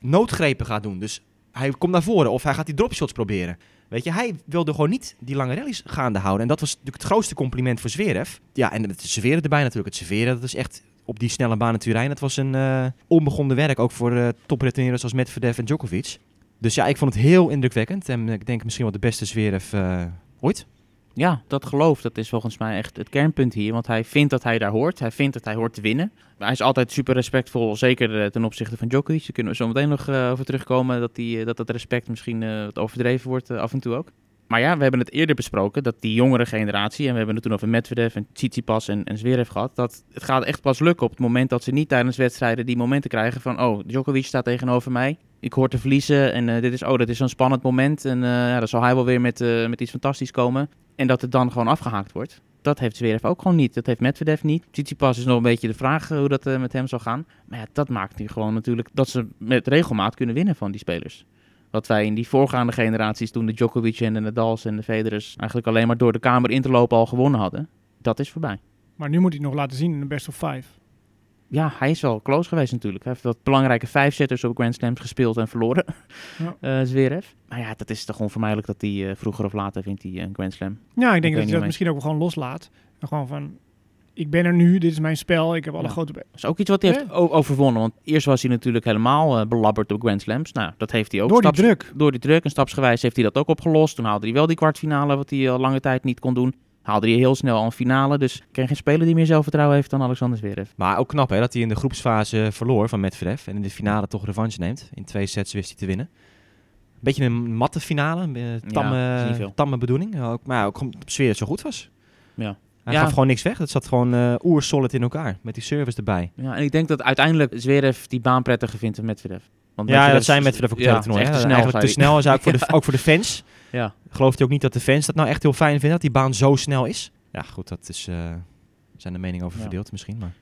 noodgrepen gaat doen. Dus hij komt naar voren of hij gaat die dropshots proberen. Weet je, hij wilde gewoon niet die lange rallies gaande houden. En dat was natuurlijk het grootste compliment voor Zverev. Ja, en het serveren erbij natuurlijk. Het serveren, dat is echt op die snelle baan in Turijn. Dat was een eh, onbegonnen werk, ook voor uh, topretourneurs als Medvedev en Djokovic. Dus ja, ik vond het heel indrukwekkend. En ik denk misschien wel de beste Zverev uh, ooit. Ja, dat geloof, dat is volgens mij echt het kernpunt hier. Want hij vindt dat hij daar hoort. Hij vindt dat hij hoort te winnen. Hij is altijd super respectvol, zeker uh, ten opzichte van Djokovic. Daar kunnen we zo meteen nog uh, over terugkomen. Dat, die, uh, dat dat respect misschien wat overdreven wordt af en toe ook. Maar ja, we hebben het eerder besproken dat die jongere generatie... en we hebben het toen over Medvedev en Tsitsipas en, en Zverev gehad... dat het gaat echt pas lukken op het moment dat ze niet tijdens wedstrijden die momenten krijgen van... oh, Djokovic staat tegenover mij, ik hoor te verliezen en uh, dit is, oh, dat is zo'n spannend moment... en uh, ja, dan zal hij wel weer met, uh, met iets fantastisch komen... en dat het dan gewoon afgehaakt wordt. Dat heeft Zverev ook gewoon niet. Dat heeft Medvedev niet. Tsitsipas is nog een beetje de vraag hoe dat met hem zal gaan. Maar ja, dat maakt nu gewoon natuurlijk dat ze met regelmaat kunnen winnen van die spelers. Wat wij in die voorgaande generaties, toen de Djokovic en de Nadals en de Federers eigenlijk alleen maar door de kamer in te lopen al gewonnen hadden, dat is voorbij. Maar nu moet hij het nog laten zien in de best of five. Ja, hij is wel close geweest natuurlijk. Hij heeft wat belangrijke vijfzetters op Grand Slams gespeeld en verloren, ja. uh, Zverev. Maar ja, dat is toch onvermijdelijk dat hij uh, vroeger of later vindt hij een Grand Slam. Ja, ik denk ik dat hij dat misschien ook gewoon loslaat. En gewoon van, ik ben er nu, dit is mijn spel, ik heb alle Ja. grote... Dat is ook iets wat hij Ja. heeft overwonnen. Want eerst was hij natuurlijk helemaal eh, belabberd op Grand Slams. Nou, dat heeft hij ook. Door die Staps- druk. Door die druk en stapsgewijs heeft hij dat ook opgelost. Toen haalde hij wel die kwartfinale, wat hij al lange tijd niet kon doen. Haalde hij heel snel al een finale. Dus ik ken geen speler die meer zelfvertrouwen heeft dan Alexander Zverev. Maar ook knap hè, dat hij in de groepsfase verloor van Medvedev. En in de finale toch revanche neemt. In twee sets wist hij te winnen. Beetje een matte finale. Een eh, tamme, tamme bedoeling. Ook, maar ook op sfeer zo goed was. Ja. Hij Ja. gaf gewoon niks weg. Het zat gewoon eh oer-solid in elkaar. Met die service erbij. Ja, en ik denk dat uiteindelijk Zverev die baan prettiger vindt dan Medvedev. Want Ja, Medvedev dat zijn Medvedev ook ja, toernooi. te snel, Eigenlijk te snel is ook voor, de, ook voor de fans. Ja. Gelooft hij ook niet dat de fans dat nou echt heel fijn vinden? Dat die baan zo snel is? Ja, goed. Dat is, eh, zijn de meningen over verdeeld misschien. Maar.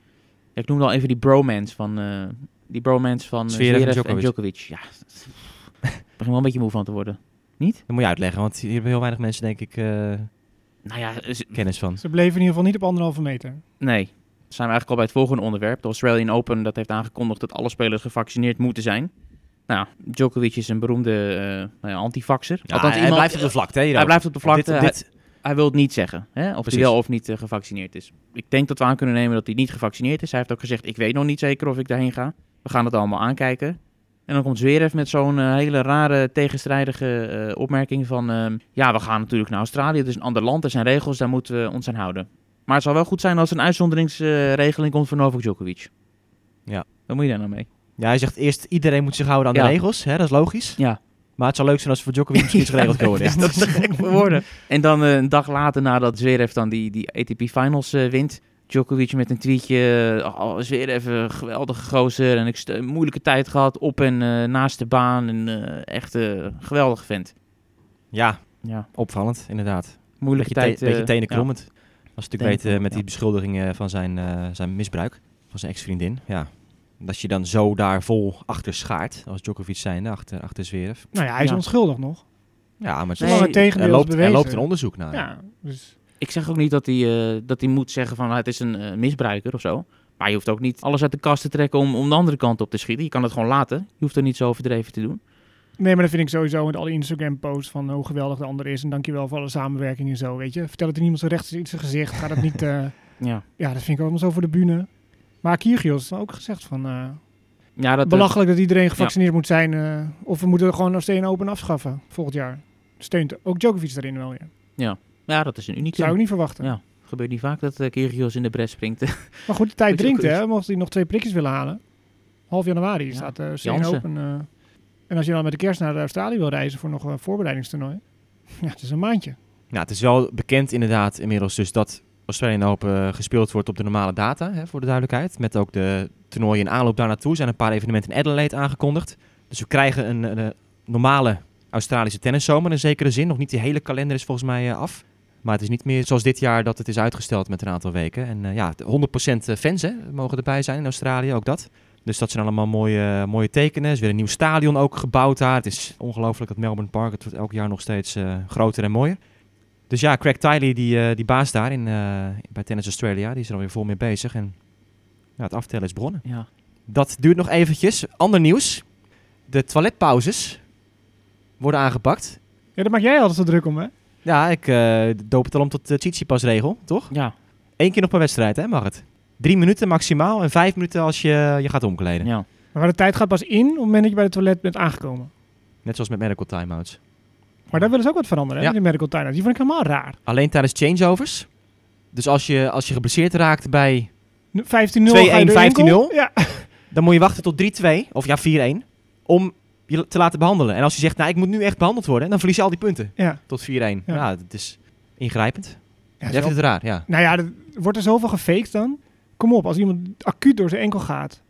Ik noemde al even die bromance van, eh, die bromance van Zverev en Djokovic. Ja, ik begin wel een beetje moe van te worden. Niet? Dat moet je uitleggen. Want hier hebben heel weinig mensen denk ik Nou ja, kennis van. Ze bleven in ieder geval niet op anderhalve meter. nee. Dan zijn we eigenlijk al bij het volgende onderwerp. De Australian Open dat heeft aangekondigd dat alle spelers gevaccineerd moeten zijn. Nou, ja, Djokovic is een beroemde eh nou ja, antivaxer. Ja, Althans, hij iemand- blijft op de vlakte. Hij blijft op de vlakte. Dit, Hij- dit, Hij wil het niet zeggen, hè? of Precies. hij wel of niet eh, gevaccineerd is. Ik denk dat we aan kunnen nemen dat hij niet gevaccineerd is. Hij heeft ook gezegd, ik weet nog niet zeker of ik daarheen ga. We gaan het allemaal aankijken. En dan komt Zverev met zo'n eh, hele rare, tegenstrijdige eh, opmerking van... ehm, ja, we gaan natuurlijk naar Australië, het is een ander land, er zijn regels, daar moeten we ons aan houden. Maar het zou wel goed zijn als er een uitzonderingsregeling komt voor Novak Djokovic. Ja. Wat moet je daar nou mee? ja, hij zegt eerst iedereen moet zich houden aan Ja. de regels. Hè, dat is logisch. Ja. Maar het zou leuk zijn als voor Djokovic misschien iets geregeld kan worden. Ja. dat is te gek voor woorden. En dan eh, een dag later, nadat Zverev dan die, die ATP Finals wint... Djokovic met een tweetje, oh, Zverev, een geweldige gozer en ik een moeilijke tijd gehad op en eh, naast de baan. En eh, echt een geweldige vent. ja, Ja, opvallend inderdaad. moeilijke Beetje, te, tijd. beetje eh, tenen krommend. Als je natuurlijk weet met die beschuldigingen van zijn, eh, zijn misbruik. Van zijn ex-vriendin. Ja. Dat je dan zo daar vol achter schaart. Als Djokovic zijnde, achter, achter Zverev. Nou ja, hij is Ja. onschuldig nog. Ja, maar het- Nee, er, is loopt, er loopt een onderzoek naar. Ja, dus Ik zeg ook niet dat hij, eh, dat hij moet zeggen van het is een eh, misbruiker of zo. Maar je hoeft ook niet alles uit de kast te trekken om, om de andere kant op te schieten. Je kan het gewoon laten. Je hoeft er niet zo overdreven te doen. Nee, maar dat vind ik sowieso met alle Instagram-posts van hoe geweldig de ander is. En dankjewel voor alle samenwerking en zo, weet je. Vertel het in iemand zo rechts in zijn gezicht. Ga dat niet... eh, Ja, ja, dat vind ik allemaal zo voor de bühne. Maar Kyrgios ook gezegd van... ja dat, belachelijk dat iedereen gevaccineerd moet zijn. of we moeten gewoon Australian Open afschaffen volgend jaar. steunt ook Djokovic daarin wel weer. Ja, dat is een uniek. Zou ik niet verwachten. Ja. Gebeurt niet vaak dat uh, Kyrgios in de bres springt. Maar goed, de tijd dringt, hè. Mocht hij nog twee prikjes willen halen. Half januari Ja, staat de uh, Jansen. open. eh. en als je dan met de kerst naar Australië wil reizen voor nog een voorbereidingstoernooi. Ja, het is een maandje. Ja, het is wel bekend inderdaad inmiddels dus dat Australian Open eh, gespeeld wordt op de normale data, hè, voor de duidelijkheid. Met ook de toernooien in aanloop daar naartoe. Er zijn een paar evenementen in Adelaide aangekondigd. Dus we krijgen een, een, een normale Australische tenniszomer in zekere zin. Nog niet die hele kalender is volgens mij eh, af. Maar het is niet meer zoals dit jaar dat het is uitgesteld met een aantal weken. En eh, ja, de 100% fans hè, mogen erbij zijn in Australië, ook dat. Dus dat zijn allemaal mooie, mooie tekenen. Er is weer een nieuw stadion ook gebouwd daar. Het is ongelooflijk dat Melbourne Park, het wordt elk jaar nog steeds eh, groter en mooier. Dus ja, Craig Tiley, die, eh, die baas daar in, eh, bij Tennis Australia, die is er alweer vol mee bezig. En ja, het aftellen is begonnen. ja. Dat duurt nog eventjes. Ander nieuws. De toiletpauzes worden aangepakt. Ja, daar maak jij altijd zo druk om, hè? Ja, ik eh, doop het al om tot de Tsitsipas-regel, toch? Ja, Eén keer nog per wedstrijd, hè, mag het. Drie minuten maximaal en vijf minuten als je je gaat omkleden. ja. Maar de tijd gaat pas in op het moment dat je bij het toilet bent aangekomen. Net zoals met medical timeouts. Maar daar willen ze ook wat veranderen, hè? Ja. Die medical timeouts. Die vond ik helemaal raar. Alleen tijdens changeovers. Dus als je, als je geblesseerd raakt bij... Nu 15-0. 2-1, ga je door 15-0. enkel. Ja. Dan moet je wachten tot 3-2, of ja 4-1, om je te laten behandelen. En als je zegt, nou ik moet nu echt behandeld worden, dan verlies je al die punten. ja. Tot 4-1. Ja. dat is ingrijpend. Ja, Jij is wel- het raar, ja. Nou ja, er wordt er zoveel gefaked dan. Kom op, als iemand acuut door zijn enkel gaat,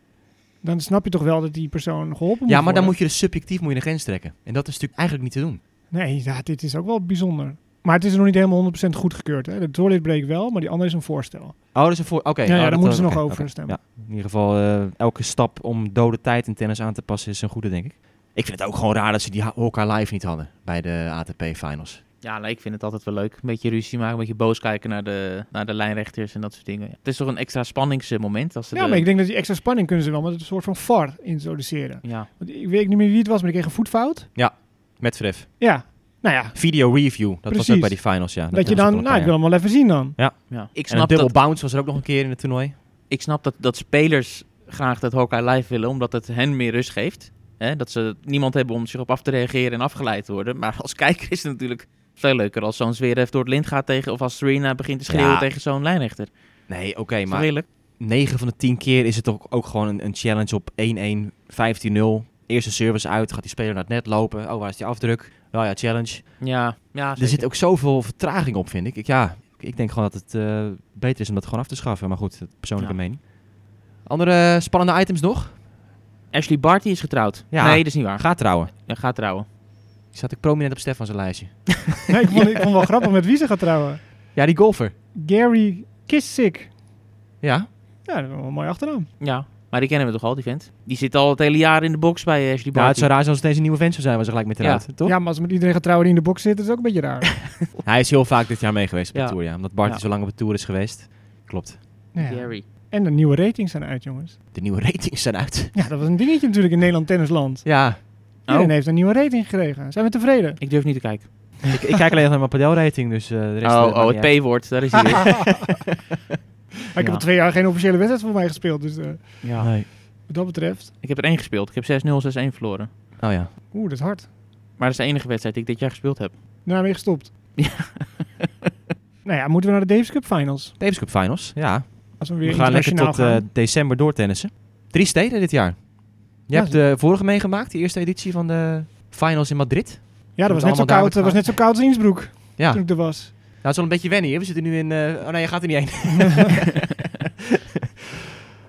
dan snap je toch wel dat die persoon geholpen moet Ja, maar dan moet je dus subjectief moet je een grens trekken. En dat is natuurlijk eigenlijk niet te doen. Nee, ja, dit is ook wel bijzonder. Maar het is nog niet helemaal 100% goedgekeurd. Hè? De toiletbreak wel, maar die andere is een voorstel. Oh, dat is een voor... Oké. Ja, oh, ja, daar dat- moeten ze nog over stemmen. Ja, in ieder geval eh, elke stap om dode tijd in tennis aan te passen is een goede, denk ik. Ik vind het ook gewoon raar dat ze die Hawkeye Live niet hadden bij de ATP Finals. Ja, nee, ik vind het altijd wel leuk. Een beetje ruzie maken, een beetje boos kijken naar de, naar de lijnrechters en dat soort dingen. Het is toch een extra spanningsmoment als ze Ja, de- maar ik denk dat die extra spanning kunnen ze wel met een soort van VAR introduceren. Ja, Want ik weet niet meer wie het was, maar die kreeg een voetfout. Met Vref. Ja, nou ja, Video review, dat was ook bij die finals, ja. dat, je dan, nou, ik wil elkaar, hem wel even zien dan. ja. Ik ja. En een snap, double dat, bounce was er ook nog een keer in het toernooi. ik snap dat, dat spelers graag dat Hawkeye live willen, omdat het hen meer rust geeft. Hè? Dat ze niemand hebben om zich op af te reageren en afgeleid te worden. Maar als kijker is het natuurlijk veel leuker als zo'n Zverev door het lint gaat tegen... of als Serena begint te schreeuwen Ja. tegen zo'n lijnrechter. Nee, oké, maar eerlijk? 9 van de 10 keer is het toch ook gewoon een, een challenge op 1-1, 15-0. Eerste service uit, gaat die speler naar het net lopen. Oh, waar is die afdruk? Wel ja, challenge. Ja, ja Er zit ook zoveel vertraging op, vind ik. ik ja, ik- denk gewoon dat het eh, beter is om dat gewoon af te schaffen. Maar goed, persoonlijke Ja. mening. Andere spannende items nog? Ashley Barty is getrouwd. Ja. Nee, dat is niet waar. Ga trouwen. Ja, gaat trouwen. Die zat ik prominent op Stefan zijn lijstje. Ja, ik, vond, ik vond wel grappig met wie ze gaat trouwen. Ja, die golfer. Gary Kissick. Ja. Ja, dat is wel een mooie achternaam. Ja, maar die kennen we toch al, die vent? Die zit al het hele jaar in de box bij Ashley Ja, het Barty. zou raar zijn als het deze nieuwe vent zou zijn, waar ze gelijk met eruit. Toch? Ja, maar als ze met iedereen gaat trouwen die in de box zit, is het ook een beetje raar. Hij is heel vaak dit jaar mee geweest op Ja. de Tour, ja. Omdat Barty Ja. zo lang op de Tour is geweest. Klopt. Ja. Gary. En de nieuwe ratings zijn uit, jongens. De nieuwe ratings zijn uit. Ja, dat was een dingetje natuurlijk in Nederland tennisland. Ja, Iedereen Oh, heeft een nieuwe rating gekregen. Zijn we tevreden? ik durf niet te kijken. ik, ik kijk alleen naar mijn padelrating, dus eh, de rest... eh, Oh, maakt oh het. P-woord, daar is hij weer. Maar ik heb al twee jaar geen officiële wedstrijd voor mij gespeeld. Dus eh, ja. Nee. wat dat betreft... Ik heb er één gespeeld. Ik heb 6-0, 6-1 verloren. Oh ja. Oeh, dat is hard. Maar dat is de enige wedstrijd die ik dit jaar gespeeld heb. Daarmee Nou, gestopt. Ja. nou ja, moeten we naar de Davis Cup Finals. Davis Cup Finals, ja. Als we weer We gaan lekker tot gaan. eh, december doortennissen. Drie steden dit jaar. Je Ja, hebt de vorige meegemaakt, de eerste editie van de Finals in Madrid. ja, dat was net, zo koud, dat was net zo koud als Innsbruck Ja, toen ik er was. nou, het is wel een beetje wennen hier. We zitten nu in... eh, oh nee, je gaat er niet heen.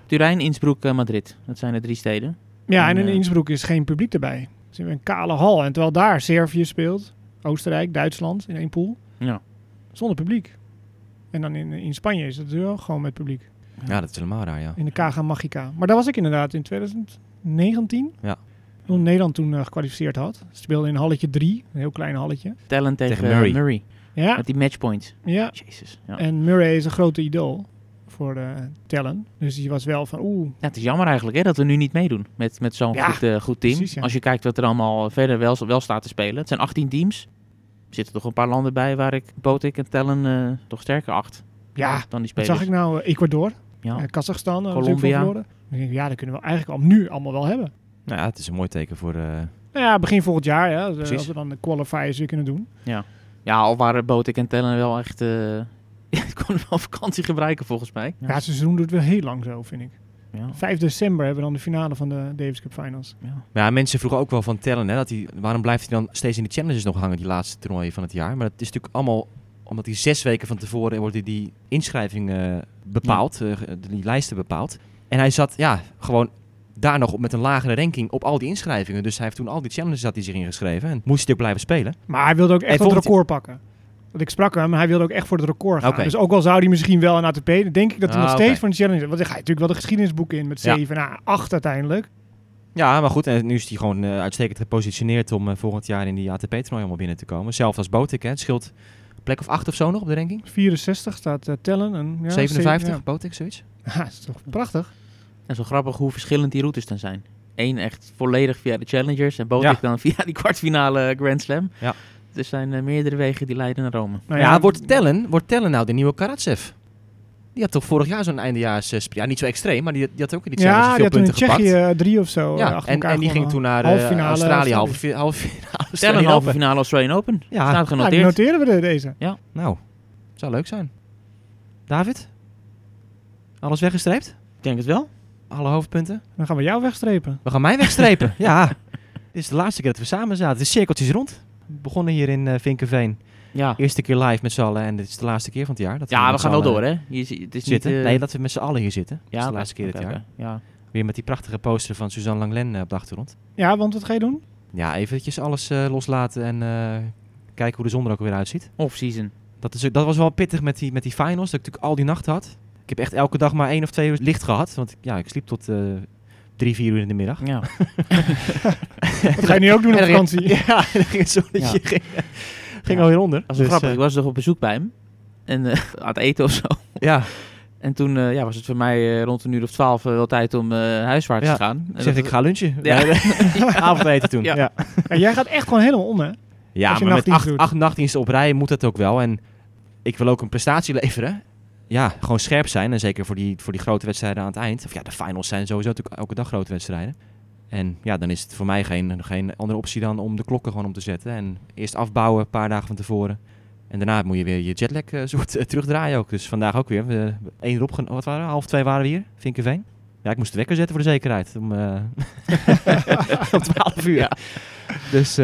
Turijn, Innsbruck, eh, Madrid. Dat zijn de drie steden. Ja, en in En, eh, Innsbruck is geen publiek erbij. Ze hebben een kale hal. En terwijl daar Servië speelt, Oostenrijk, Duitsland in één pool, Ja. zonder publiek. En dan in, in Spanje is het wel gewoon met publiek. Ja, dat is helemaal raar, ja. In de KG Magica. Maar daar was ik inderdaad in 2019. Ja. Toen Nederland toen eh, gekwalificeerd had. Ze speelden in halletje 3, een heel klein halletje. Tellen tegen, Tegen Murray. Murray. Ja, Met die matchpoints. ja. Jezus. Ja. En Murray is een grote idool voor de Tellen. Dus die was wel van, oeh, Ja, het is jammer eigenlijk hè, dat we nu niet meedoen met, met zo'n Ja, goed, eh, goed team. precies, ja. Als je kijkt wat er allemaal verder wel, wel staat te spelen. Het zijn 18 teams. Er zitten toch een paar landen bij waar ik Botik en Tellen eh, toch sterker acht. Ja, dan die spelers. zag ik nou? Eh, Ecuador, Ja. eh, Kazachstan, Colombia. Dan denk ik, ja, dat kunnen we eigenlijk al nu allemaal wel hebben. Nou ja, het is een mooi teken voor, eh, Nou ja, begin volgend jaar, hè, als, we dan de qualifiers weer kunnen doen. Ja, al waren Botik en Tellen wel echt... eh ik kon wel vakantie gebruiken volgens mij. Ja, het seizoen doet wel heel lang zo, vind ik. Ja. 5 december hebben we dan de finale van de Davis Cup Finals. Ja. Maar ja, mensen vroegen ook wel van Tellen, hè, dat hij, waarom blijft hij dan steeds in de challenges nog hangen, die laatste toernooien van het jaar? Maar dat is natuurlijk allemaal omdat hij zes weken van tevoren worden die inschrijvingen bepaald, eh, die lijsten bepaald. En hij zat, ja, gewoon daar nog op met een lagere ranking op al die inschrijvingen. Dus hij heeft toen al die challenges had hij zich ingeschreven en moest hij ook blijven spelen. Maar hij wilde ook echt het record pakken. Want ik sprak hem, hij wilde ook echt voor het record gaan. Dus ook al zou hij misschien wel een ATP, dan denk ik dat hij Ah, nog steeds voor een challenge... Want dan ga je natuurlijk wel de geschiedenisboeken in met Ja. 7 en 8 uiteindelijk. Ja, maar goed, en nu is hij gewoon eh, uitstekend gepositioneerd om eh, volgend jaar in die ATP-toernooi allemaal binnen te komen. Zelfs als Botik, hè. Het scheelt een plek of acht of zo nog op de ranking. 64 staat eh, Tellen. En, ja, 57, zeven- Botik, zoiets. Ja, Ja, dat is toch prachtig. En zo grappig hoe verschillend die routes dan zijn. Eén echt volledig via de Challengers en Botik Ja. dan via die kwartfinale Grand Slam. Ja. Er zijn eh, meerdere wegen die leiden naar Rome. Nou ja, wordt, tellen, wordt Tellen nou de nieuwe Karatsev? Die had toch vorig jaar zo'n eindejaars... eh, sp- ja, niet zo extreem, maar die, die had ook in die Ja, die veel in punten gepakt. Tsjechië eh, drie of zo Ja, achter en, elkaar en die ging toen naar Halve eh, Australië, halve, halve finale halve finale Australian Open. Ja. Staat die genoteerd. noteren we de- deze. Nou, zou leuk zijn. David? Alles weggestreept? Ik denk het wel. Alle hoofdpunten? Dan gaan we jou wegstrepen. We gaan mij wegstrepen. ja. Dit is de laatste keer dat we samen zaten. Het is cirkeltjes rond. Begonnen hier in eh Vinkenveen. Ja, Eerste keer live met z'n allen. En dit is de laatste keer van het jaar. Dat ja we gaan wel door hè. Je, ziet- het is Zitten. niet... eh, Nee, dat we met z'n allen hier zitten. Ja, dat is de laatste keer dit jaar. Ja. Weer met die prachtige poster van Suzanne Langlen eh, op de achtergrond. Ja, want wat ga je doen? Ja, eventjes alles eh, loslaten en eh, kijken hoe de zon er ook weer uitziet. Off-season. Dat, is, dat was wel pittig met die, met die finals, dat ik natuurlijk al die nacht had. Ik heb echt elke dag maar één of twee uur licht gehad. Want ja, ik sliep tot eh, drie, vier uur in de middag. Ja. Wat ga je nu ook doen op vakantie? Ja, ging het zonnetje ging, ging Ja. alweer onder. Dat was wel Dus, grappig. eh, Ik was nog op bezoek bij hem. En eh, aan het eten of zo. ja, En toen eh, ja, was het voor mij eh, rond een uur of twaalf wel tijd om eh huiswaarts Ja. te gaan. En zeg dat- ik ga lunchen. Ja. Ja. Avondeten toen. Ja. Ja, En jij gaat echt gewoon helemaal om, hè? ja je maar met acht, acht nachtdiensten op rij moet dat ook wel. En ik wil ook een prestatie leveren. Ja, gewoon scherp zijn. En zeker voor die, voor die grote wedstrijden aan het eind. Of ja, de finals zijn sowieso natuurlijk elke dag grote wedstrijden. En ja, dan is het voor mij geen, geen andere optie dan om de klokken gewoon om te zetten. En eerst afbouwen, een paar dagen van tevoren. En daarna moet je weer je jetlag soort eh, terugdraaien ook. Dus vandaag ook weer. We, één erop, wat waren we? Half twee waren we hier, Vinkenveen. Ja, ik moest de wekker zetten voor de zekerheid. Om, eh om 12 uur. Ja. Dus,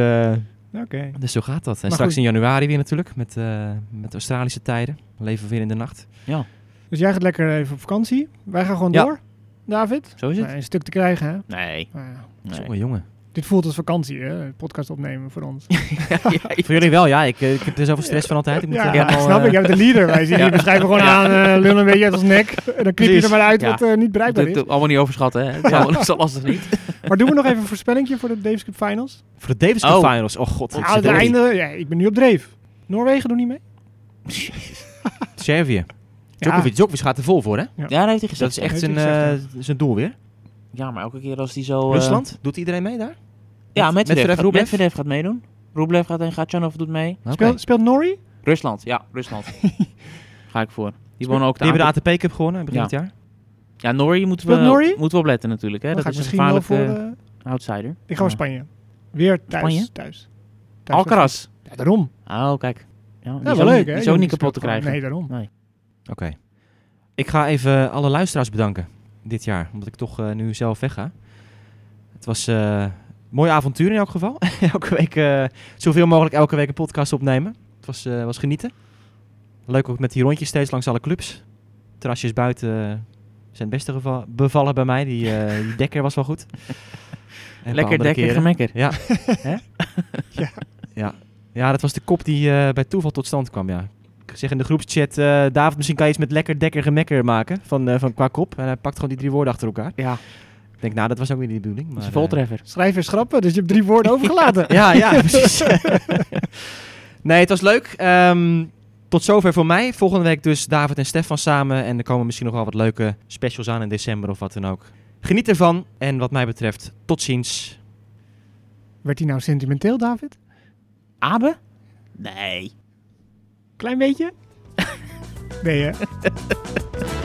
eh, Oké. dus zo gaat dat. En Maar straks goed. in januari weer natuurlijk, met, eh, met Australische tijden. Dan leven we weer in de nacht. Dus jij gaat lekker even op vakantie. Wij gaan gewoon Ja. door, David. Zo is het. Een stuk te krijgen, hè? Nee. Nou ja. nee. Jongen, jongen. Dit voelt als vakantie, hè? Podcast opnemen voor ons. Voor jullie wel, ja. Ik, eh, ik heb er zoveel stress van altijd. Ik moet Ja, snap eh, ik. Jij bent de leader. Wij zien hier, we schrijven gewoon aan, eh lullen een beetje uit ons nek. En dan knip je er maar uit Ja. wat eh, niet bereikbaar Dat is. allemaal niet overschatten, hè. Het is allemaal zo lastig niet. Maar doen we nog even een voorspellingje voor de Davis Cup Finals? Voor de Davis Cup Oh. Finals. Oh god. ik Nou, einde, ja, ik ben nu op dreef. Noorwegen doen niet mee? Servië. Djokovic, Djokovic gaat er vol voor, hè? Ja. Ja, dat heeft hij gezegd. Dat is echt zijn, eh, zijn doel weer. Ja, maar elke keer als hij zo... eh, Rusland? Doet iedereen mee daar? Ja, Met- Medvedev, Medvedev, gaat, Rublev? Medvedev gaat meedoen. Rublev gaat en Gatchanov doet mee. Speelt, speelt Norrie? Rusland, ja, Rusland. Ga ik voor. Die wonen ook de Die hebben ATP. de ATP Cup gewonnen begin Ja. het jaar. Ja, Norrie moeten we, Norrie? moeten we opletten natuurlijk. Hè? Dan Dat is een misschien wel gevaarlijke voor... eh, outsider. ik ga Ja. Spanje. Weer thuis. Spanje? Thuis. Thuis Alcaraz. Ja, daarom. Oh, kijk. Ja, die Ja, is wel ook leuk, niet- hè? Die is ook Jongen, niet kapot te krijgen. Nee, daarom. Oké. Ik ga even alle luisteraars bedanken dit jaar. Omdat ik toch eh, nu zelf wegga. Het was eh, een mooi avontuur in elk geval. elke week, eh, zoveel mogelijk elke week een podcast opnemen. Het was, eh, was genieten. Leuk ook met die rondjes steeds langs alle clubs. Terrasjes buiten zijn beste geva- bevallen bij mij. Die, eh, die dekker was wel goed. En Lekker dekker keren. gemekker. Ja. Hè? Ja. ja. Ja, dat was de kop die eh, bij toeval tot stand kwam, ja. Ik zeg in de groepschat, eh, David, misschien kan je iets met lekker, dekker, gemekker maken van, eh, van qua kop. En hij pakt gewoon die drie woorden achter elkaar. Ja, Ik denk, nou, dat was ook niet de bedoeling. dat Maar, is een eh, voltreffer. Schrijf en schrappen, dus je hebt drie woorden overgelaten. ja, ja, precies. nee, het was leuk. Ehm, tot zover voor mij. Volgende week dus David en Stefan samen. En er komen misschien nog wel wat leuke specials aan in december of wat dan ook. Geniet ervan. En wat mij betreft, tot ziens. Werd hij nou sentimenteel, David? Abe? Nee. Klein beetje? nee, hè?